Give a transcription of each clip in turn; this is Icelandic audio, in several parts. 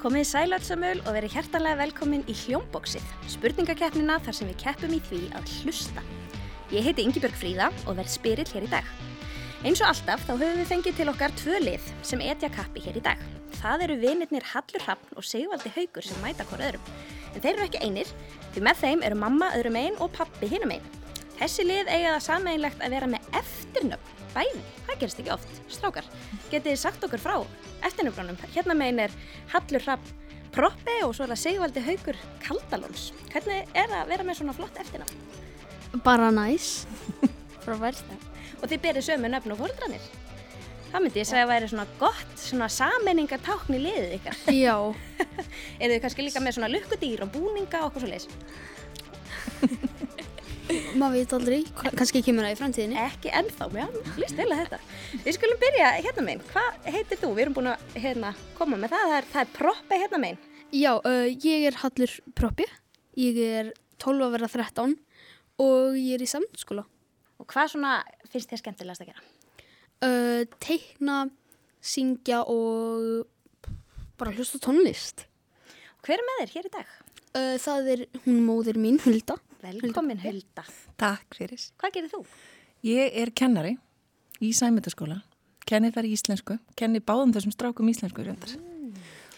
Komið sælöldsamöl og verið hjertanlega velkomin í Hljómbóksið, spurningakeppnina þar sem við keppum í því að hlusta. Ég heiti Ingibjörg Fríða og verð spyrill hér í dag. Eins og alltaf þá höfum við fengið til okkar tvö lið sem etja kappi hér í dag. Það eru vinirnir Hallur Hrappn og Sigvaldi Haugur sem mæta hver öðrum. En þeir eru ekki einir, því með þeim eru mamma öðrum einn og pappi hinum einn. Þessi lið eiga það sameinlegt að vera með eftirnöfn, bæði, það gerist ekki oft, strákar. Getið þið sagt okkur frá eftirnöfnunum? Hérna megin er Hallur Hrappn Proppi og svo er það Sigvaldi Haugur Kaldalóns. Hvernig er það að vera með svona flott eftirnöfn? Bara næs. Frá versta. Og þið berið sömu nöfn og fóldranir? Það myndi ég segja að væri svona gott, svona sammenningartákn í liðið ykkar. Já. Eru þið kannski líka með svona lukkudýr og búninga og okkur svo leiðis? Maður veit aldrei, kannski kemur það í framtíðinni. Ekki ennþá, mér líst að þetta. Við skulum byrja hérna meginn. Hvað heitir þú? Við erum búin að hérna, koma með það. Það er, það er proppi hérna meginn. Já, uh, ég er Hallur Proppi, ég er 12 að vera 13 og ég er í samskóla. Og hvað svona finnst þér skemmtilegast að gera? Uh, teikna, syngja og bara hlusta tónlist. Hver er með þér hér í dag? Uh, það er hún móðir mín, Hulda. Velkomin Hulda. Takk fyrir. Hvað gerir þú? Ég er kennari í sæmyndaskóla, kenni þar í íslensku, kenni báðum þessum strákum íslensku reyndar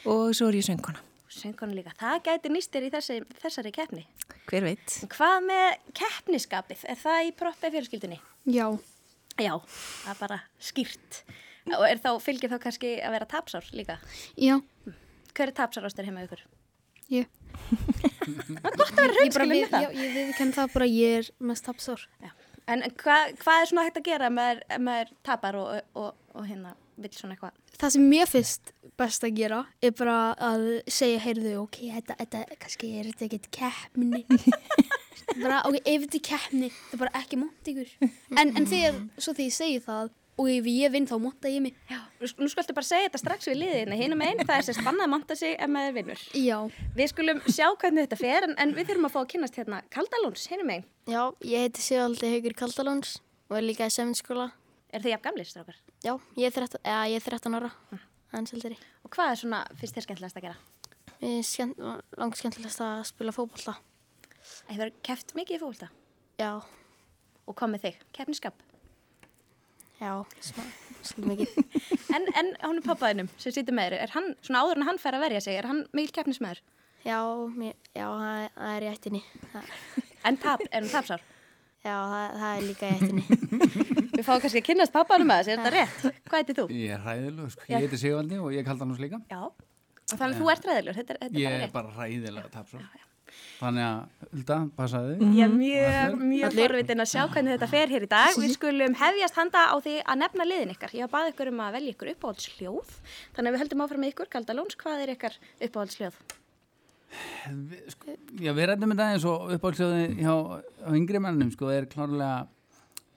og svo er ég söngkona. Söngkonu líka. Það gæti nýstir í þessi, þessari keppni. Hver veit? Hvað með keppniskapið? Er það í proppi fjölskyldunni? Já, Já, það er bara skýrt. Og er þá, fylgir þá kannski að vera tapsár líka? já, Hver er tapsárástur heima ykkur? ég. Gott að vera raunskilin með það. ég viðkenn það bara, ég er mest tapsár. Já. En hvað, hvað er svona hægt að gera ef maður tapar og, og, og hérna vill svona eitthvað? Það sem mér finnst best að gera er bara að segja, heyrðu, ok, þetta, þetta, kannski er þetta ekkert keppni. bara, ok, ef þetta er keppni, það er bara ekki mónt ykkur. En, en þegar, svo þegar ég segi það, og ef ég vinn þá mónta ég mig. Já. Nú skaltu bara segja þetta strax við liðina. Hinum einn, það er sér spannað að monta sig ef maður vinnur. Já. Við skulum sjá hvernig þetta fer en, en við þurfum að fá að kynast hérna Kaldalóns, hinum einn. Já, ég heiti Sigvaldi Haugur Kaldalóns og er líka í seminskóla. Er þið jafn gamlir, strákar? Já, ég er 13, eða, ég er 13 ára, eldri. Og hvað er svona, finnst þér skemmtilegast að gera? Er skemmt, langt skemmtilegast að spila fótbolta. Hefur keft mikið í fólta? Já, Og hvað með þig? Keppniskap? Já, smá, svolítið mikið. En, en hún er pappaðinum sem sýtur með þér, er hann, svona áður en hann fær að verja sig, er hann mikil keppnismæður? Já, mér, já það, það er í ættinni. Það, En tap, er hann tapsár? já, það, það er líka í ættinni. Við fáum kannski að kynnast pappaðinum að þessi, er þetta rétt? Hvað heitir þú? Ég er hræðilegur, sko. Ég heiti Sigvaldi og ég kalda hann líka. Já. Og þannig að þú ert ræðilegur, þetta, er- þetta Ég er bara rétt. bara hræðilega tapsó. Þannig að, Hulda, passaði. Ég er mjög, mjög forvitin að sjá hvernig þetta fer hér í dag. Við skulum hefjast handa á því að nefna liðin ykkar. Ég har baðið ykkur um að velja ykkur uppáhaldsljóð. Þannig að við höldum áfram með ykkur, Kaldalóns, hvað er ykkar uppáhaldsljóð? Sko, já, við rættum þetta eins og uppáhaldsljóði hjá á yngri mannum, sko, er klárlega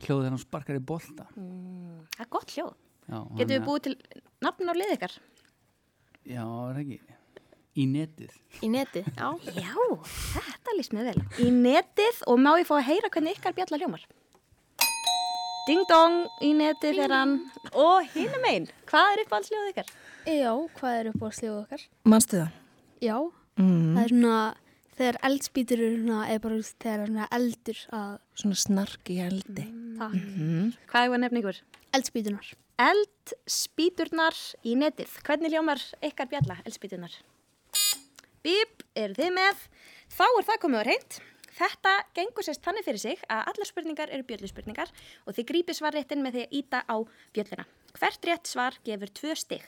hljóðið hann sparkar í bolta. Það er gott hljóð. Já, Getum við búið til nafn á lið ykkar? Já, er það ekki. Í netið. Í neti, já. Já, þetta líst mér vel. á. Í netið og má ég fá að heyra hvernig ykkar bjalla hljómar. Ding dong í netið þegar hann... Og hinum einn, hvað er uppáhaldsljóð ykkar? Já, hvað er upp á slíðu okkar? Manstu það? Já, það er svona, þegar eldspýtur eru svona, eða bara þegar er svona eldur að, Svona snark í eldi. það, Hvað er að nefna ykkur? eldspýtunar. Eldspýturnar í netið. Hvernig hljómar ykkar bjalla, eldspýturnar? Bíp, eru þið með? Þá er það komið á reynd. Þetta gengur sérst þannig fyrir sig að allar spurningar eru bjölluspurningar og þið grípið svarréttin með því að íta á bjölluna. Hvert rétt svar gefur tvö stig.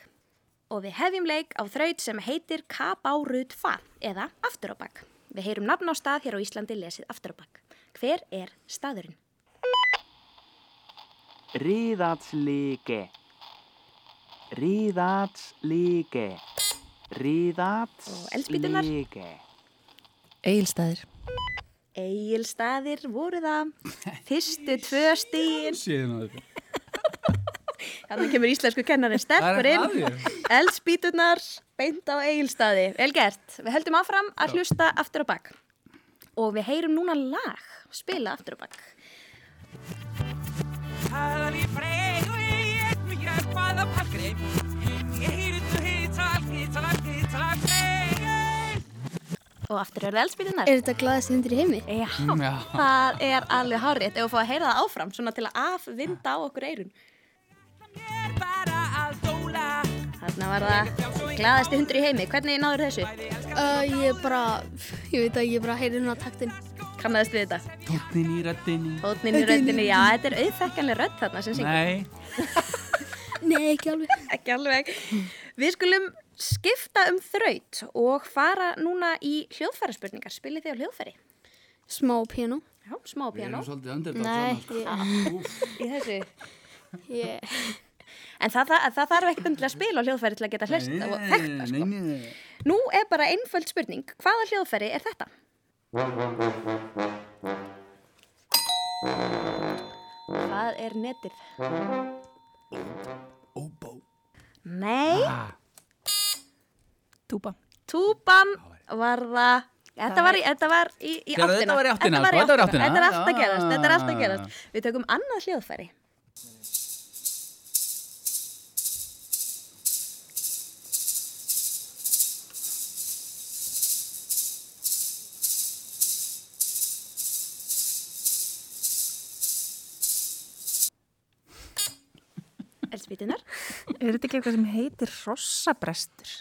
Og við hefjum leik á þraut sem heitir Kabárut fa eða aftur á bak. Við heyrum nafn á stað hér á Íslandi lesið aftur á bak. Hver er staðurinn? Riðatslíke Riðatslíke Og? Riðatslíke Egilstaðir. Egilstaðir voru það. Fyrstu tvö stíin. Séðum að þetta. Þannig kemur íslensku kennarinn sterkur Það er inn. aðeins. Eldspýturnar beint á Egilstaði. Vel gert. Við höldum áfram að hlusta aftur á bak. Og við heyrum núna lag. Spila aftur á bak. Talar í fregu, ég mjög hvaða palgreif Ég heyrðu heitt Og aftur eru eldspýtunar. Er þetta glaðast hundur í heimi? Já, Mm, Já. það er alveg hárið. Ef við fá að heyra það áfram, svona til að afvinda á okkur eirun. Þarna var það glaðasti hundur í heimi. Hvernig náður þessu? Uh, ég bara, ég veit að ég bara heyri hún á taktin. Kannaðist við þetta? Tóttin í rættinni. Hótnin í röddinni, já, þetta er auðþekkanlega rödd þarna sem syngur. Nei. Nei, ekki alveg. Ekki alveg. Við skulum skipta um þraut og fara núna í hljóðfæraspurningar. Spilið þið á hljóðfæri? Smá piano. Já, smá Við piano erum svolítið underdog Nei, ég, í þessu. ég, En það, það, það þarf ekkert til að spila á hljóðfæri til að geta hlust og þekkt það, sko. Nei, nei, nei. Nú er bara einföld spurning. Hvaða hljóðfæri er þetta? Hvað er netið? Óbó. Nei, Ah, Túpa. túban var það... Þetta var í, þetta var í, í áttina. þetta var í áttina, Þetta var í sko, áttina. áttina. Þetta er allt að gerast. Þetta er allt að já, gerast. Við tökum annað hljóðfæri. Eldsvítunar? Er þetta ekki eitthvað sem heitir rossabrestur?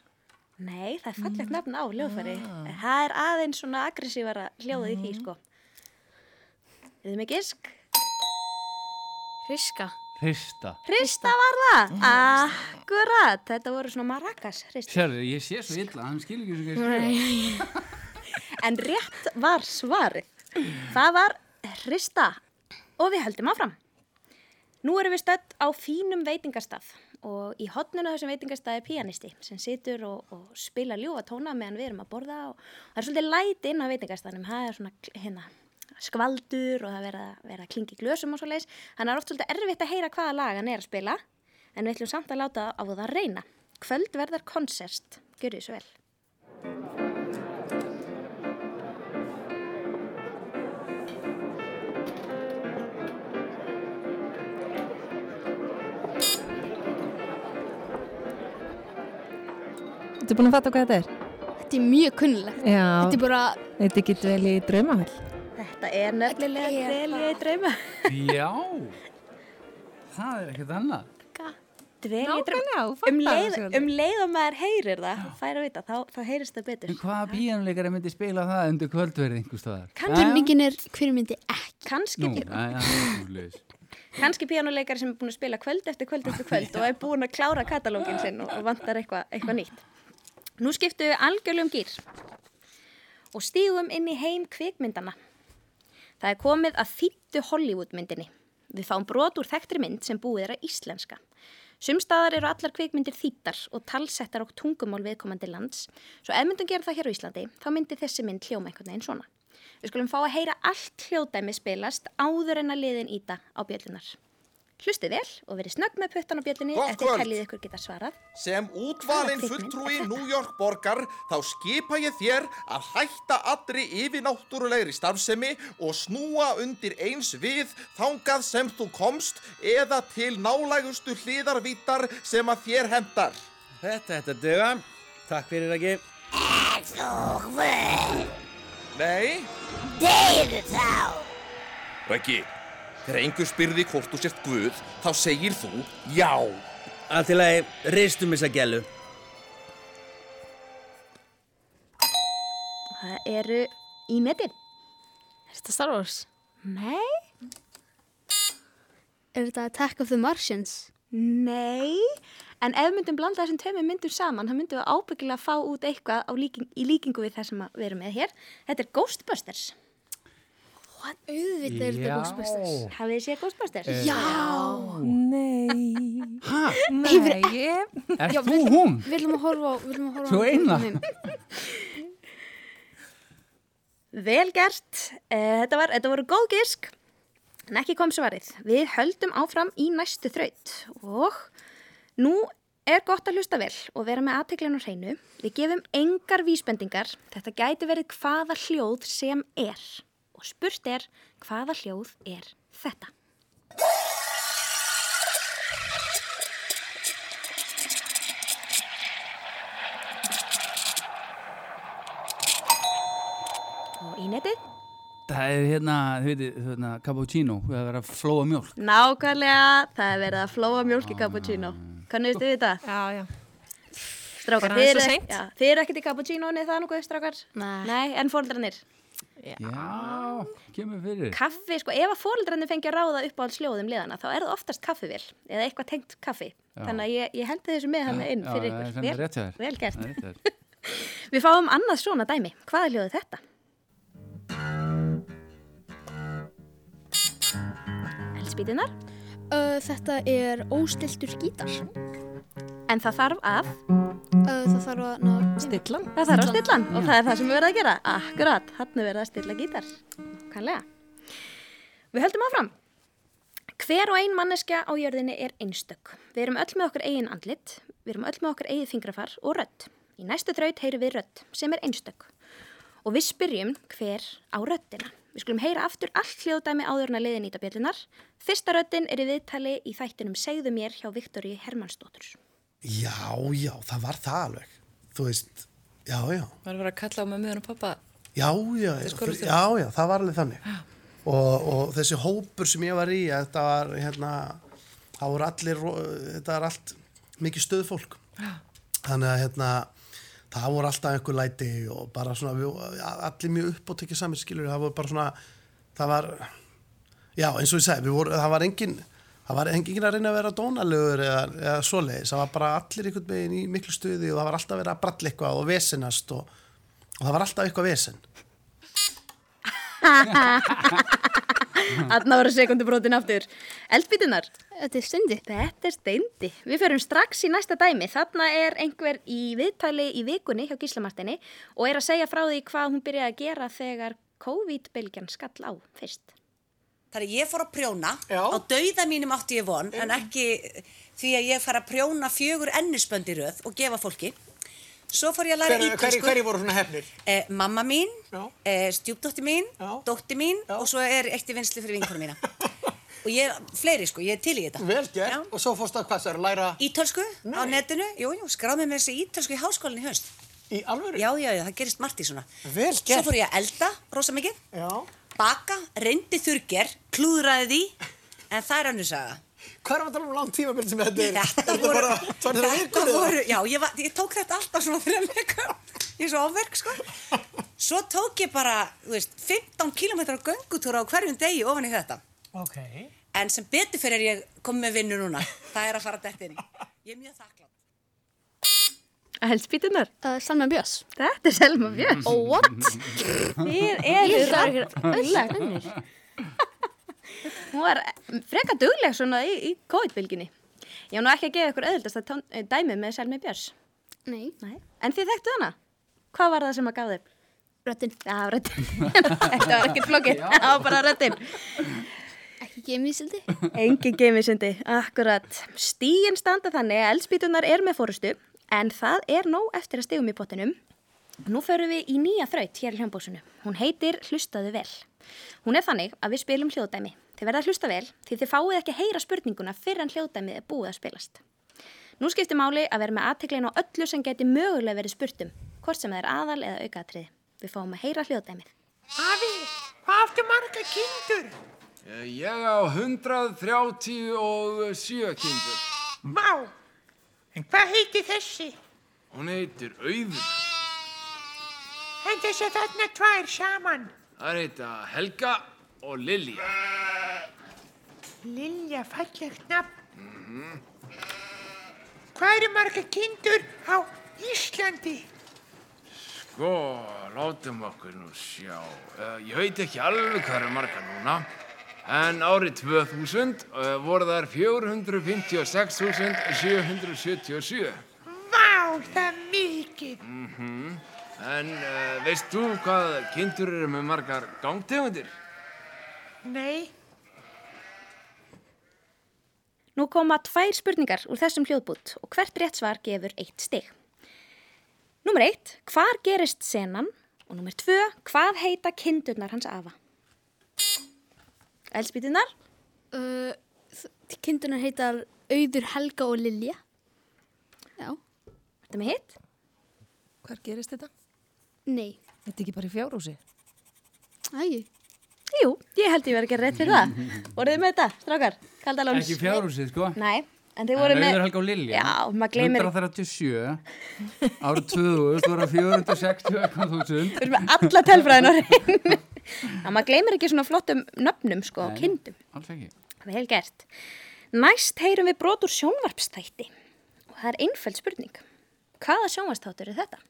Nei, það er fallegt nafn á hljóðfæri. Það er aðeins svona aggressívara hljóðið í því, sko. Við erum ekki isk. riska. Hrista. Hrista var það. Akkurat. Þetta voru svona maracas. Sérðu, ég sé svo illa, hann skil ekki svo skrifa. En rétt var svarið. Það var hrista. Og við höldum áfram. Nú erum við stödd á fínum veitingastað og í hotninu þessum veitingastað er píanisti sem situr og, og spila ljúfa tóna meðan við erum að borða og það er svolítið læti inn á veitingastaðnum, það er svona hérna, skvaldur og það verða að klingi glösum og svo leiðis. Þannig er oft svolítið erfitt að heyra hvaða lag hann er að spila en við ætlum samt að láta á það að reyna. Kvöld verðar konsert, gjör því svo vel. Er búin að fatta hvað þetta er? Þetta er mjög kunnulegt. Já, Þetta er bara, þetta getur vel í draumahöll. Þetta er nefnilega Þetta er dvel ég drauma. Já, það er ekkert annað. Þú Um leið, um leið og maður heyrir það, fær að vita, þá, þá heyrist það betur. En hvaða píanuleikari myndi spila það undir kvöldverði einhver staðar? spurningin er hver myndi ekki. Kanski, Nú, kannski píanuleikari sem er búin að spila kvöld eftir kvöld eftir kvöld og er búin að klára katalógin sinn og, og vantar eitthvað eitthva nýtt. Nú skiptum við algjörlega um gýr og stígum inn í heim kvikmyndana. Það er komið að þýttu Hollywoodmyndinni. Við fáum brot úr þekktri mynd sem búið er að íslenska. Sumstaðar eru allar kvikmyndir þýttar og talsettar á tungumál viðkomandi lands. Svo ef myndum gera það hér á Íslandi, þá myndi þessi mynd hljóma einhvern veginn svona. Við skulum fá að heyra allt hljóðdæmi spilast áður en að liðin íta á bjöllunar. Hlustið vel og verið snögg með puttan á bjöllunni eftir teljið ykkur geta svarað. Sem útvalinn fulltrúi er? New York borgar þá skipa ég þér að hætta allri yfirnáttúrulegri starfsemi og snúa undir eins við þangað sem þú komst eða til nálægustu hliðarvítar sem að þér hendar. Þetta, þetta döga. Takk fyrir ekki. Nei? Deyðu þá! Ekki, þegar einhver spyrði hvort þú sért Guð, þá segir þú já. Allt til að ristum þessa gælu. Það eru í netin. Er þetta Star Wars? Nei, Er þetta Attack of the Martians? nei. En ef við myndum blanda þessum tveimur myndum saman, þá myndum við ábyggilega fá út eitthvað á líking, í líkingu við það sem að við erum með hér. Þetta er Ghostbusters. Auðvitað er þetta. Ghostbusters. Hafið þið séð Ghostbusters? Já! Nei. Hæ? Nei, ég... Er þú hún? Við viljum að horfa á, við viljum að horfa Svo á eina. Vel gert. Eh, Þetta, var, þetta voru góð gisk, en ekki kom svarið. Við höldum áfram í næstu þraut og nú er gott að hlusta vel og vera með aðteklinu hreinu. Við gefum engar vísbendingar. Þetta gæti verið hvaða hljóð sem er og spurt er hvaða hljóð er þetta. Og í netið? Það er hérna, þið veitir, hérna, cappuccino, það er verið að flóa mjölk. Nákvæmlega, það er verið að flóa mjölk í ah. cappuccino. Kannu þið þetta? Já, já. Strákar, þið eru ekkert í cappuccino niður það nú, strákar? Nei. Nei, en fólkarnir? Já, kemur fyrir. Kaffi, sko, ef að fóreldrarnir fengi að ráða upp á alls hljóðum liðana, þá er það oftast kaffivél eða eitthvað tengt kaffi. Já. Þannig að ég, ég hendi þessu með hann inn Já, fyrir það er ykkur. þér. vel gert. Er. Við fáum annað svona dæmi. Hvað er hljóðið þetta? Eldspýtunar. Uh, þetta er óstiltur gítar. En það þarf að, það þarf að ná... Stillan. það þarf að stilla og það er það sem við verðum að gera. Akkurat, hann er verið að stilla gítar. Kannlega. Við höldum áfram. Hver og ein manneskja á jörðinni er einstök. Við erum öll með okkur eigin andlit, við erum öll með okkur eigið fingrafar og rödd. Í næstu þraut heyrum við rödd sem er einstök. Og við spyrjum hver á röddina. Við skulum heyra aftur allt hljóðdæmi áður en að liðin íta bjöllunar. Fyrsta röddin er í viðtali í þættinum Segðu mér hjá Viktoríu Hermannsdóttur. Já, já, það var það alveg. Þú veist, já, já, Það er verið að kalla á mömmuðan og pappa. já, já, já, já, það var alveg þannig. Og, og þessi hópur sem ég var í, þetta var, hérna, það voru allir, þetta var allt mikið stöðfólk. Þannig að, hérna, það voru alltaf einhver læti og bara svona, við, allir mjög upp og tekið saman skilur, það voru bara svona, það var, já, eins og ég segi, voru, það var engin, það var engin að reyna að vera dónalegur eða, eða svoleiðis, það var bara allir einhvern veginn í miklu stuði og það var alltaf verið að bralla eitthvað og vesenast og, og það var alltaf eitthvað vesen. Þarna voru sekundubrótin aftur. Eldbítunar. Þetta er steindi. Þetta er steindi. Við förum strax í næsta dæmi. Þarna er einhver í viðtali í vikunni hjá Gíslamartinni og er að segja frá því hvað hún byrjaði að gera þegar COVID-bylgjan skall á fyrst. Þannig að ég fór að prjóna, á dauða mínum átti ég von, en ekki því að ég fara að prjóna fjögur ennisbönd í röð og gefa fólki. Svo fór ég að læra ítalsku. hver, hver voru svona hefnir? Eh, mamma mín, Já. eh, stjúpdótti mín, dótti mín og svo er eitt í vinslu fyrir vinkonum mína. og ég, fleiri sko, ég er til í þetta. Vel gert. Og svo fórstu að hvað það er að læra Ítölsku á netinu, jú, jú, skráði mig með þessi ítölsku í háskólinni í haust. í alvöru? Já, já, já, það gerist margt í svona. Vel Svo gert. fór ég að elda, rosa mikið, Já. Baka, reyndi þurrger, klúðraði því, en það er önnur saga. Hvað er að tala um langt tímabil sem þetta er? Þetta voru, bara þetta vikur, eða? voru, já, ég, var, ég tók þetta alltaf svona þrjá vikur, ég er svo ofverk, sko. Svo tók ég bara, þú veist, 15 km göngutúra á hverjum degi ofan í þetta. Ok. En sem betur fyrir ég komið með vinnu núna, það er að fara dætt inn í. Ég er mjög þakklátt. Eldbítunar. Uh, Salma Björns. Þetta er Selma Björns. Oh, what? Þið eru ræðilegnir. Hún var freka dugleg svona í, í COVID-bylginni. Ég var nú ekki að gefa ykkur auðvildast að dæmi með Selmi Björns. Nei. Nei. En þið þekktu hana? Hvað var það sem að gaf þið? Röttin. Já, röttin. Þetta var ekkert flókið. Það var bara röttin. Ekki gemisildi. Engin geimisindi, akkurat. Stígin standa þannig að eldspýtunar er með fórustu, en það er nóg eftir að stigum í pottinum. Nú förum við í nýja þraut hér í hljómbósunu. Hún heitir Hlustaðu vel. Hún er þannig að við spilum hljóðdæmi. Þið verða að hlusta vel því þið fáið ekki að heyra spurninguna fyrir en hljóðdæmið er búið að spilast. Nú skiptir máli að vera með aðteklin á öllu sem geti mögulega verið spurtum, hvort sem það er aðal eða aukaðatriði. Við fáum að heyra hljóðdæmið. Afi, hvað áttu marga kindur? Ég á 137 kindur. Má, en hvað heiti þessi? Hún heitir Auður. En þessi þarna tvær saman. Það heita Helga og Lilja. Lilja fallegt nafn. Hvað eru marga kindur á Íslandi? Sko, látum okkur nú sjá. Uh, ég veit ekki alveg hvað eru marga núna. En árið 2000 uh, voru þær 456.777. Vá, það er mikið. Mm En uh, veist þú hvað kindur eru með margar gangtegundir? Nei, Nú koma tvær spurningar úr þessum hljóðbút og hvert rétt svar gefur eitt stig. Númer eitt, hvar gerist senan? Og númer tvö, hvað heita kindurnar hans afa? Elspýtunar? Uh, Kindunar heitar Auður, Helga og Lilja. Já. Þetta með hitt? Hvar gerist þetta? Nei. Þetta ekki bara í fjárhúsi? Æ. Jú, ég held ég verið ekki rétt fyrir það. Voruð þið með þetta, strákar? Kaldalóns? Ekki fjárhúsið, sko. Nei, en þið voru með... Rauður Helga og Lilja. Já, maður gleymir... 137, árið 2000 voru 460 eitthvað þúsund. Við erum með alla telfræðin á reynu. Já, maður gleymir ekki svona flottum nöfnum, sko, Nei, kindum. Alls ekki. Vel gert. Næst heyrum við brot úr sjónvarpstætti. Og það er einfæld spurning. Hvaða sjónvarpstáttur er þetta?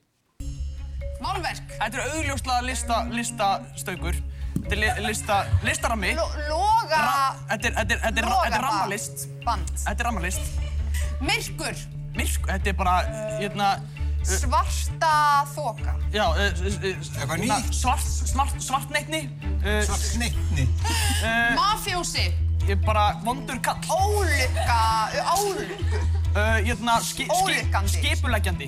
Málverk. Þetta er augljóslega lista, listastaukur. Þetta er li, lista, listarammi. Loga... Þetta er, þetta er, þetta er, þetta er rammalist. Band. Þetta er rammalist. Myrkur. Myrk, þetta er bara, hérna... Svarta þoka. Já, Eitthvað nýtt? Svart, svart, svartneitni. Svartneitni? Mafjósi. Ég er bara vondur kall. Ólukka, álukku. Ski, ski, Ólukkandi. skipuleggjandi.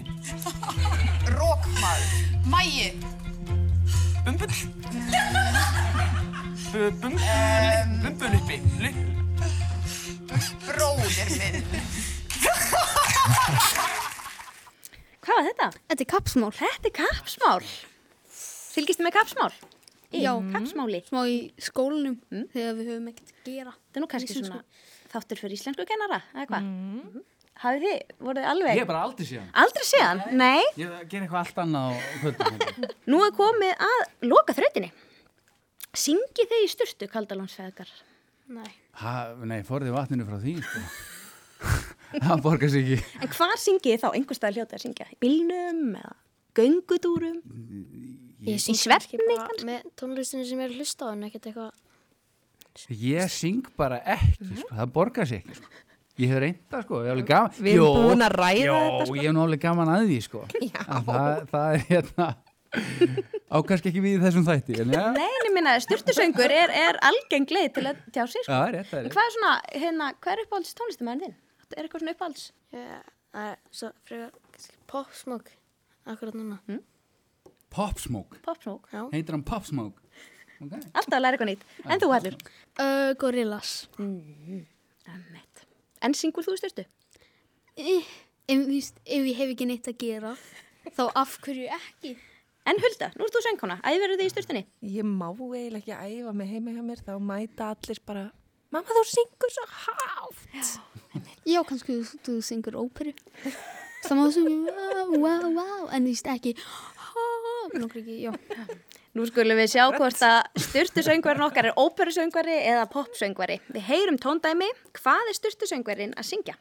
Rókmaður. Mægi. Bumbull. Bu- Bum, bumbuluppi. Bróðir minn. Hvað var þetta? Þetta er kapsmál. Þetta er kapsmál. Fylgist þið með kapsmál? Í Já. kapsmáli. Smá í skólanum þegar við höfum ekkert að gera. Það er nú kannski svona þáttur fyrir íslensku kennara, eða hvað? Mm. Hafið þið, voruð þið alveg? Ég er bara aldrei síðan. Aldrei séðan? Nei. Ég ger eitthvað allt annað á kvöldum. Nú er komið að loka þrautinni. Syngið þið í sturtu, kaldalónsfeðgar? Nei. Ha, nei, forðið vatninu frá því, sko. Það borgar sig ekki. En hvar syngið þá? Einhver stað hljótið að syngja? Í bílnum eða göngutúrum? Ég Í syng kannski svefni bara með tónlistinu sem ég er að hlusta á en ekkert eitthvað Ég syng bara ekki, sko. Það borgar sig ekki, sko. Ég hef reynda, sko. Ég hef alveg gaman. Við erum búin að ræða jó, þetta, sko. ég hef alveg gaman að því, sko. Það, það er hérna... Á kannski ekki við í þessum þætti. Nei, minna, sturtusöngur er, er algeng leið til að tjá sig, sko. Er rétt, rétt. hvað er svona, hérna, hvað er uppáhalds tónlistamæðin þinn? Er eitthvað svona uppáhalds? Já, það er svo frekar popsmók akkurat núna. Mm? Pop Smoke. Pop Smoke? Já. Heitir hann Pop Smoke? Okay. Alltaf að læra eitthvað nýtt. En þú, Hallur? Uh, gorillas. Mm. En syngur þú styrtu? Eh, Ef, víst, ef ég hef ekki neitt að gera, þá af hverju ekki? En Hulda, nú ert þú söngkona. Æðverðu þig í styrtunni? Ég má eiginlega ekki æfa mig heima hjá mér, þá mæta allir bara, mamma þú syngur svo hátt. Já, kannski þú, þú syngur óperu. Það má þú wow, wow, wow, en þú veist ekki, nokkur ekki, já. Nú skulum við sjá hvort að styrtusöngvarin okkar er óperusöngvari eða popsöngvari. Við heyrum tóndæmi. Hvað er styrtusöngvarin að syngja?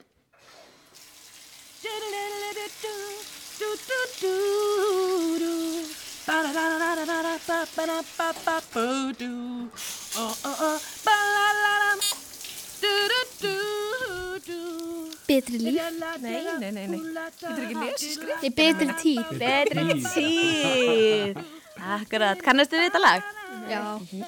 Betri líf. Nei, nei, nei, nei. Getur ekki lesið skrift? Nei, betri tíð. Betri tíð. Akkurat. Kannastu við þetta lag? Já.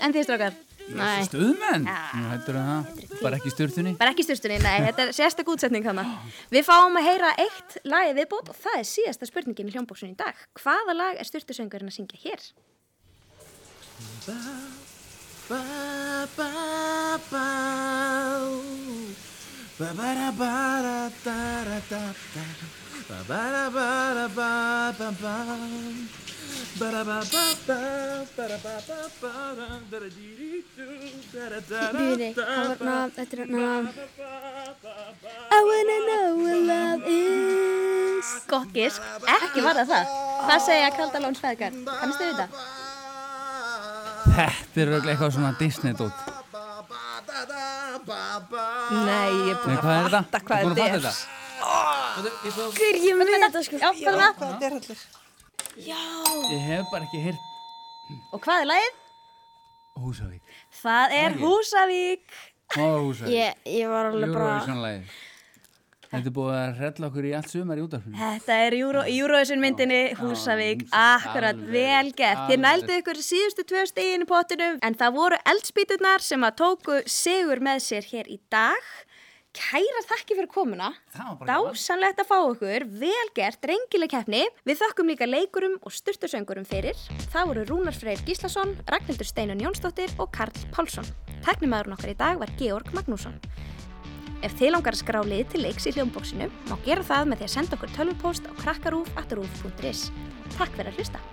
En þið strákar? Nei. Hættur það. Bara ekki í sturtunni? Bara ekki í styrstunni, nei, þetta er sérstak útsetning hana. Við fáum að heyra eitt lagi viðbót og það er síðasta spurningin í hljómbóksunni í dag. Hvaða lag er styrtusöngurinn að syngja hér? Bíði, það var ná, þetta er ná. I wanna know what love is. Gott gisk, ekki var það það. Hvað segja Kaldalóns feðgar? Kannastu við þetta? Þetta er auðvitað eitthvað svona Disney-dót. Nei, ég er Nei, búin að hvað er þetta? fatta hvað Þú búin að þetta fatta er. þetta? Hver ég með þetta sko? Já, hvað er? Hvað allir? Já. Ég hef bara ekki heyrt Og hvað er lagið? Húsavík. Það er? Húsavík. Ó, Húsavík. Ég, ég var alveg bara... Eurovision-lagið. Þetta er búið að hrella okkur í allt sumar í útaflunum. Þetta er Eurovision myndinni Húsavík, akkurat, vel gert. Þið nældu ykkur síðustu tvö stegin í pottinum en það voru eldspýturnar sem að tóku sigur með sér hér í dag. Kæra þakki fyrir komuna, dásanlegt að fá okkur, vel gert, rengileg keppni. Við þökkum líka leikurum og styrtusöngurum fyrir. Það voru Rúnar Freyr Gíslason, Ragnhildur Steinun Jónsdóttir og Karl Pálsson. Teknimaðurinn okkar í dag var Georg Magnússon. Ef þið langar að skrá lið til leiks í hljómbóksinu, má gera það með því að senda okkur tölvupóst á krakkarúf.rúf.is. Takk fyrir að hlusta.